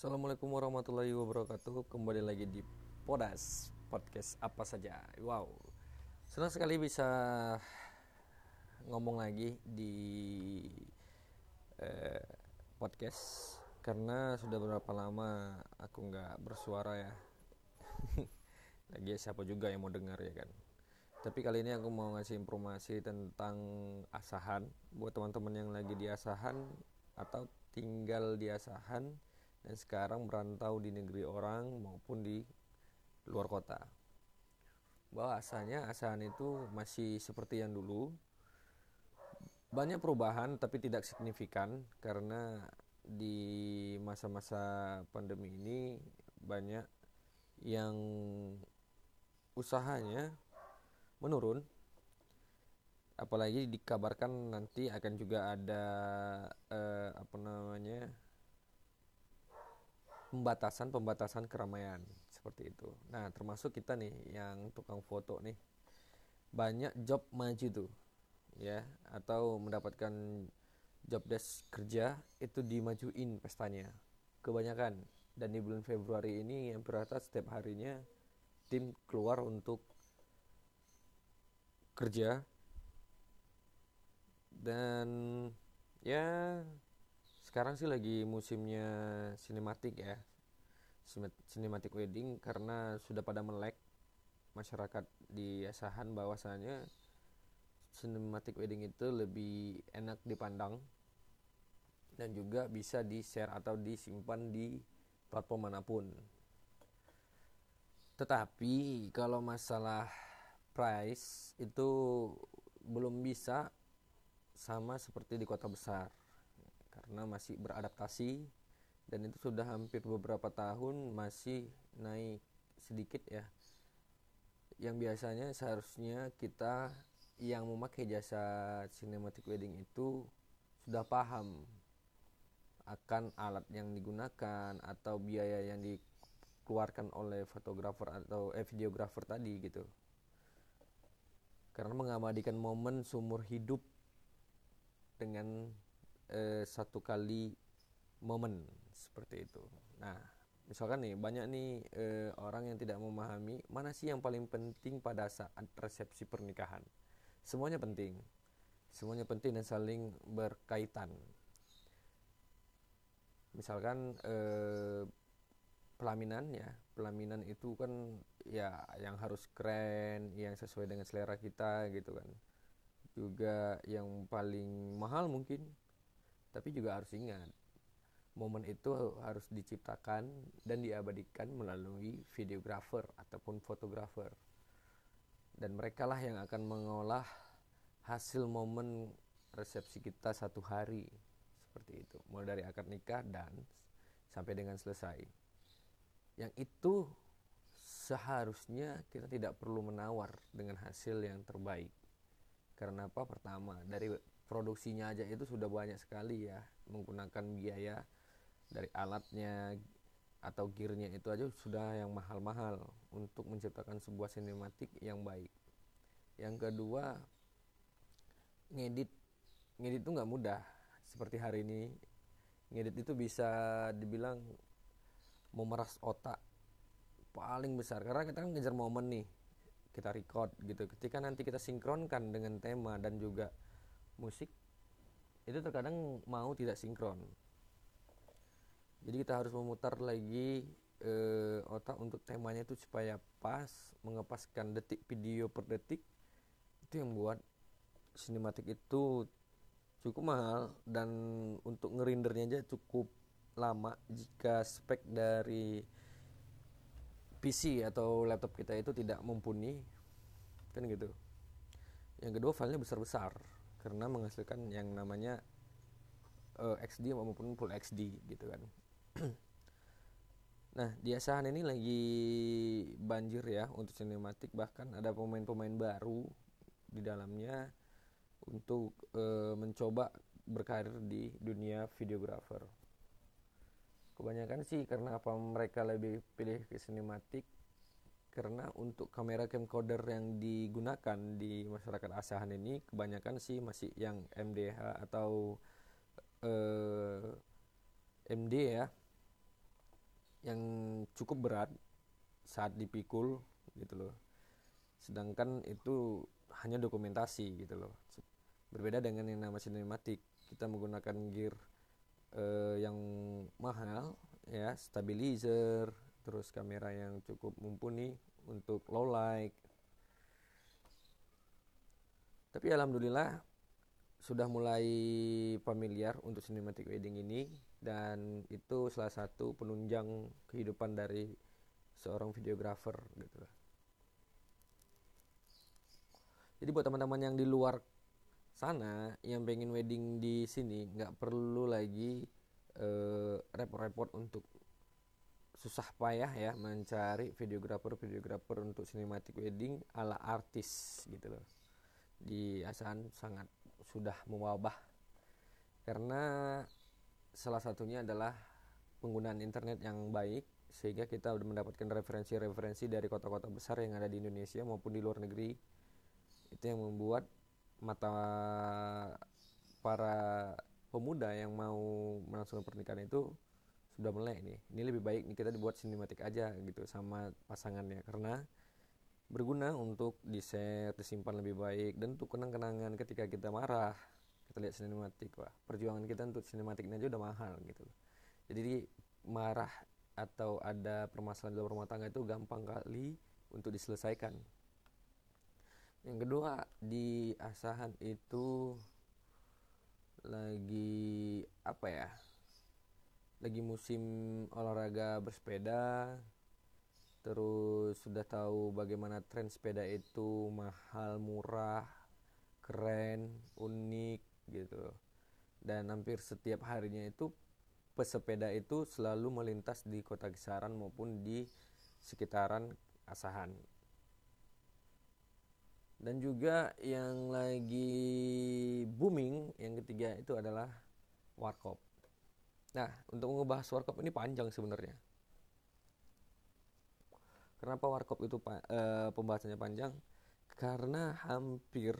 Assalamualaikum warahmatullahi wabarakatuh. Kembali lagi di Podas Podcast apa saja. Wow. Senang sekali bisa Ngomong lagi di eh, Podcast. Karena sudah berapa lama Aku nggak bersuara ya. Lagi siapa juga yang mau dengar ya kan. Tapi kali ini aku mau ngasih informasi tentang asahan. Buat teman-teman yang lagi di asahan atau tinggal di asahan dan sekarang merantau di negeri orang maupun di luar kota. Bahwasanya asahan itu masih seperti yang dulu. Banyak perubahan tapi tidak signifikan karena di masa-masa pandemi ini banyak yang usahanya menurun apalagi dikabarkan nanti akan juga ada eh, apa namanya pembatasan pembatasan keramaian. Seperti itu. Nah termasuk kita nih yang tukang foto nih. Banyak job maju tuh ya. Atau mendapatkan job desk kerja itu dimajuin pestanya. Kebanyakan. Dan di bulan Februari ini yang rata setiap harinya tim keluar untuk kerja. Dan ya sekarang sih lagi musimnya sinematik ya. Sinematik wedding karena sudah pada melek. Masyarakat di Asahan bahwasanya sinematik wedding itu lebih enak dipandang dan juga bisa di share atau disimpan di platform mana pun. Tetapi kalau masalah price itu belum bisa sama seperti di kota besar karena masih beradaptasi dan itu sudah hampir beberapa tahun masih naik sedikit ya. Yang biasanya seharusnya kita yang memakai jasa cinematic wedding itu sudah paham akan alat yang digunakan atau biaya yang dikeluarkan oleh fotografer atau eh, videografer tadi gitu. Karena mengabadikan momen sumur hidup dengan eh, satu kali momen seperti itu. Nah, misalkan nih banyak nih eh, orang yang tidak memahami mana sih yang paling penting pada saat resepsi pernikahan. Semuanya penting, semuanya penting dan saling berkaitan. Misalkan eh, pelaminan ya, pelaminan itu kan ya yang harus keren, yang sesuai dengan selera kita gitu kan. Juga yang paling mahal mungkin tapi juga harus ingat momen itu harus diciptakan dan diabadikan melalui videografer ataupun fotografer. Dan mereka lah yang akan mengolah hasil momen resepsi kita satu hari seperti itu. Mulai dari akad nikah dan sampai dengan selesai. Yang itu seharusnya kita tidak perlu menawar dengan hasil yang terbaik. Karena apa? Pertama dari produksinya aja itu sudah banyak sekali ya. Menggunakan biaya dari alatnya atau gearnya itu aja sudah yang mahal-mahal untuk menciptakan sebuah sinematik yang baik. Yang kedua ngedit. Ngedit itu nggak mudah. Seperti hari ini ngedit itu bisa dibilang memeras otak paling besar. Karena kita kan ngejar momen nih kita record gitu. Ketika nanti kita sinkronkan dengan tema dan juga musik itu terkadang mau tidak sinkron. Jadi kita harus memutar lagi e, otak untuk temanya itu supaya pas mengepaskan detik video per detik itu yang buat sinematik itu cukup mahal dan untuk ngerindernya aja cukup lama. Jika spek dari PC atau laptop kita itu tidak mumpuni kan gitu. Yang kedua filenya besar-besar karena menghasilkan yang namanya uh, eh, XD maupun full XD gitu kan. Nah di asahan ini lagi banjir ya untuk sinematik. Bahkan ada pemain-pemain baru di dalamnya untuk uh, mencoba berkarir di dunia videografer kebanyakan sih karena apa mereka lebih pilih ke sinematik karena untuk kamera camcorder yang digunakan di masyarakat asahan ini kebanyakan sih masih yang MDH atau eh, MD ya yang cukup berat saat dipikul gitu loh. Sedangkan itu hanya dokumentasi gitu loh. Berbeda dengan yang nama sinematik. Kita menggunakan gear uh, yang mahal ya stabilizer terus kamera yang cukup mumpuni untuk low light. Tapi alhamdulillah sudah mulai familiar untuk cinematic wedding ini dan itu salah satu penunjang kehidupan dari seorang videographer gitu jadi buat teman-teman yang di luar sana yang pengen wedding di sini nggak perlu lagi uh, repot-repot untuk susah payah ya mencari videografer videografer untuk cinematic wedding ala artis gitu loh. Di Asan sangat sudah mewabah karena salah satunya adalah penggunaan internet yang baik sehingga kita sudah mendapatkan referensi-referensi dari kota-kota besar yang ada di Indonesia maupun di luar negeri. Itu yang membuat mata para pemuda yang mau melangsungkan pernikahan itu sudah melek nih. Ini lebih baik nih kita dibuat sinematik aja gitu sama pasangannya. Karena berguna untuk di share disimpan lebih baik. Dan untuk kenang-kenangan ketika kita marah kita lihat sinematik wah perjuangan kita untuk sinematiknya aja udah mahal gitu jadi marah atau ada permasalahan dalam rumah tangga itu gampang kali untuk diselesaikan. Yang kedua di asahan itu lagi apa ya lagi musim olahraga bersepeda terus sudah tahu bagaimana tren sepeda itu mahal murah keren unik gitu. Dan hampir setiap harinya itu pesepeda itu selalu melintas di kota kisaran maupun di sekitaran asahan. Dan juga yang lagi booming yang ketiga itu adalah warkop nah untuk mengubah warkop ini panjang sebenarnya. Kenapa warkop itu e, pembahasannya panjang? Karena hampir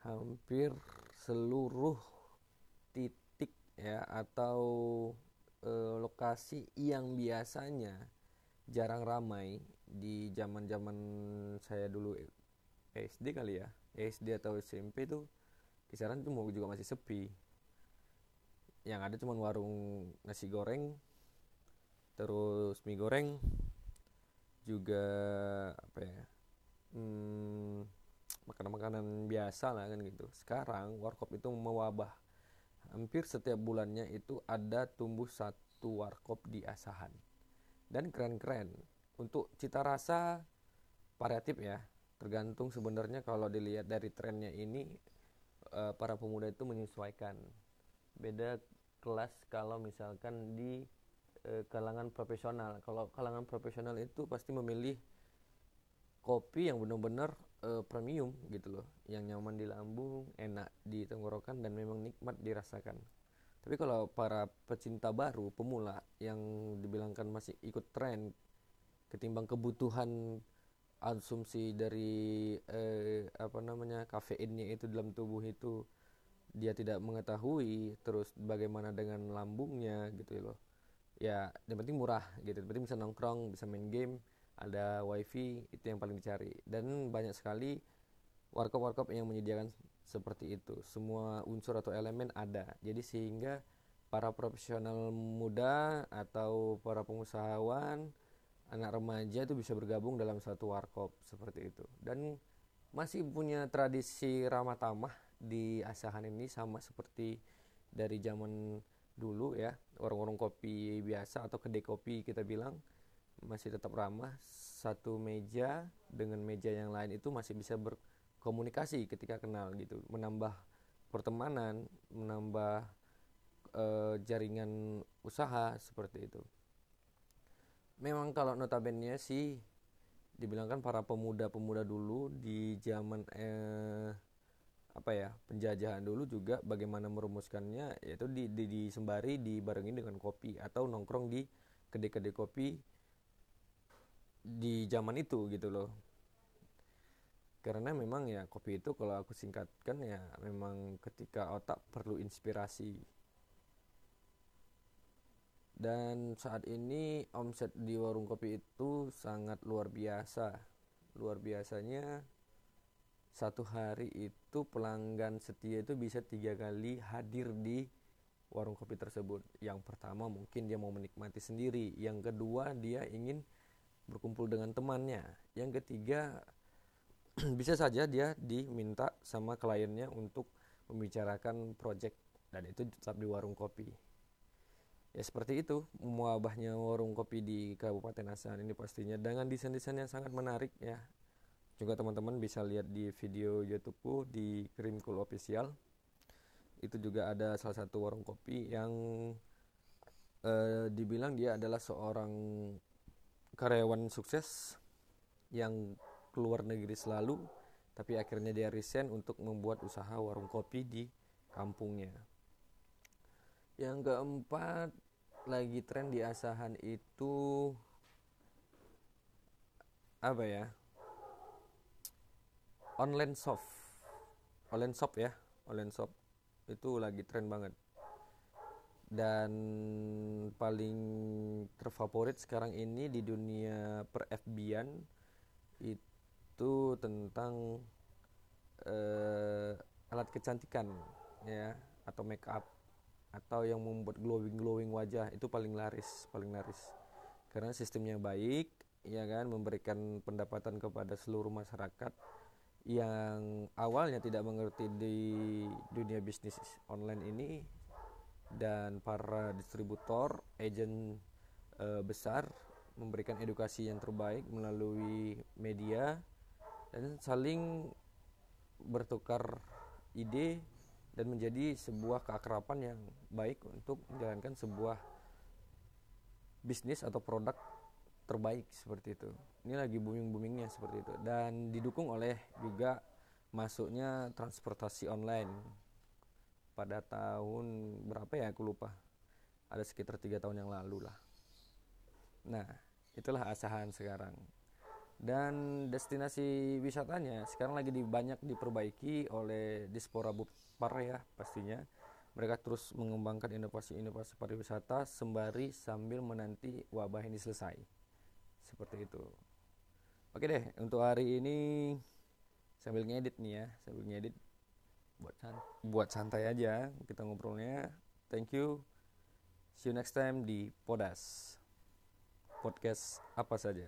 hampir seluruh titik ya atau e, lokasi yang biasanya jarang ramai di zaman-zaman saya dulu SD kali ya SD atau SMP tuh kisaran tuh juga masih sepi yang ada cuma warung nasi goreng terus mie goreng juga apa ya hmm, makanan-makanan biasa lah kan gitu. Sekarang warkop itu mewabah. Hampir setiap bulannya itu ada tumbuh satu warkop di asahan. Dan keren-keren. Untuk cita rasa variatif ya. Tergantung sebenarnya kalau dilihat dari trennya ini uh, para pemuda itu menyesuaikan. Beda kelas kalau misalkan di uh, kalangan profesional. Kalau kalangan profesional itu pasti memilih kopi yang benar-benar uh, premium gitu loh. Yang nyaman di lambung enak di tenggorokan dan memang nikmat dirasakan. Tapi kalau para pecinta baru pemula yang dibilangkan masih ikut tren ketimbang kebutuhan asumsi dari eh, apa namanya kafeinnya itu dalam tubuh itu dia tidak mengetahui terus bagaimana dengan lambungnya gitu loh. Ya yang penting murah gitu. Yang penting bisa nongkrong bisa main game ada wifi itu yang paling dicari. Dan banyak sekali warkop-warkop yang menyediakan seperti itu. Semua unsur atau elemen ada. Jadi sehingga para profesional muda atau para pengusahawan anak remaja itu bisa bergabung dalam satu warkop seperti itu. Dan masih punya tradisi ramah tamah di Asahan ini sama seperti dari zaman dulu ya. Warung-warung kopi biasa atau kedai kopi kita bilang masih tetap ramah. Satu meja dengan meja yang lain itu masih bisa berkomunikasi ketika kenal gitu. Menambah pertemanan menambah uh, jaringan usaha seperti itu. Memang kalau notabene sih dibilangkan para pemuda-pemuda dulu di zaman eh, apa ya penjajahan dulu juga bagaimana merumuskannya yaitu di, di, di sembari dibarengi dengan kopi atau nongkrong di kedai-kedai kopi di zaman itu gitu loh. Karena memang ya kopi itu kalau aku singkatkan ya memang ketika otak perlu inspirasi. Dan saat ini omset di warung kopi itu sangat luar biasa. Luar biasanya satu hari itu pelanggan setia itu bisa tiga kali hadir di warung kopi tersebut. Yang pertama mungkin dia mau menikmati sendiri. Yang kedua dia ingin berkumpul dengan temannya. Yang ketiga bisa saja dia diminta sama kliennya untuk membicarakan project. Dan itu tetap di warung kopi. Ya seperti itu. Muabahnya warung kopi di Kabupaten Asahan ini pastinya dengan desain-desain yang sangat menarik ya juga teman-teman bisa lihat di video YouTubeku di Krimkul Official. Itu juga ada salah satu warung kopi yang eh, dibilang dia adalah seorang karyawan sukses yang keluar negeri selalu tapi akhirnya dia resign untuk membuat usaha warung kopi di kampungnya. Yang keempat lagi tren di Asahan itu apa ya online shop. Online shop ya. Online shop. Itu lagi tren banget. Dan paling terfavorit sekarang ini di dunia per FB-an itu tentang uh, alat kecantikan ya atau make up atau yang membuat glowing glowing wajah. Itu paling laris paling laris. Karena sistemnya baik ya kan memberikan pendapatan kepada seluruh masyarakat yang awalnya tidak mengerti di dunia bisnis online ini dan para distributor agent e, besar memberikan edukasi yang terbaik melalui media dan saling bertukar ide dan menjadi sebuah keakraban yang baik untuk menjalankan sebuah bisnis atau produk terbaik seperti itu. Ini lagi booming-boomingnya seperti itu. Dan didukung oleh juga masuknya transportasi online. Pada tahun berapa ya aku lupa. Ada sekitar tiga tahun yang lalu lah. Nah itulah asahan sekarang. Dan destinasi wisatanya sekarang lagi banyak diperbaiki oleh Dispora Bupar ya pastinya. Mereka terus mengembangkan inovasi-inovasi pariwisata sembari sambil menanti wabah ini selesai seperti itu. Oke deh untuk hari ini sambil ngedit nih ya sambil ngedit. Buat santai, buat santai aja kita ngobrolnya. Thank you. See you next time di Podas. Podcast apa saja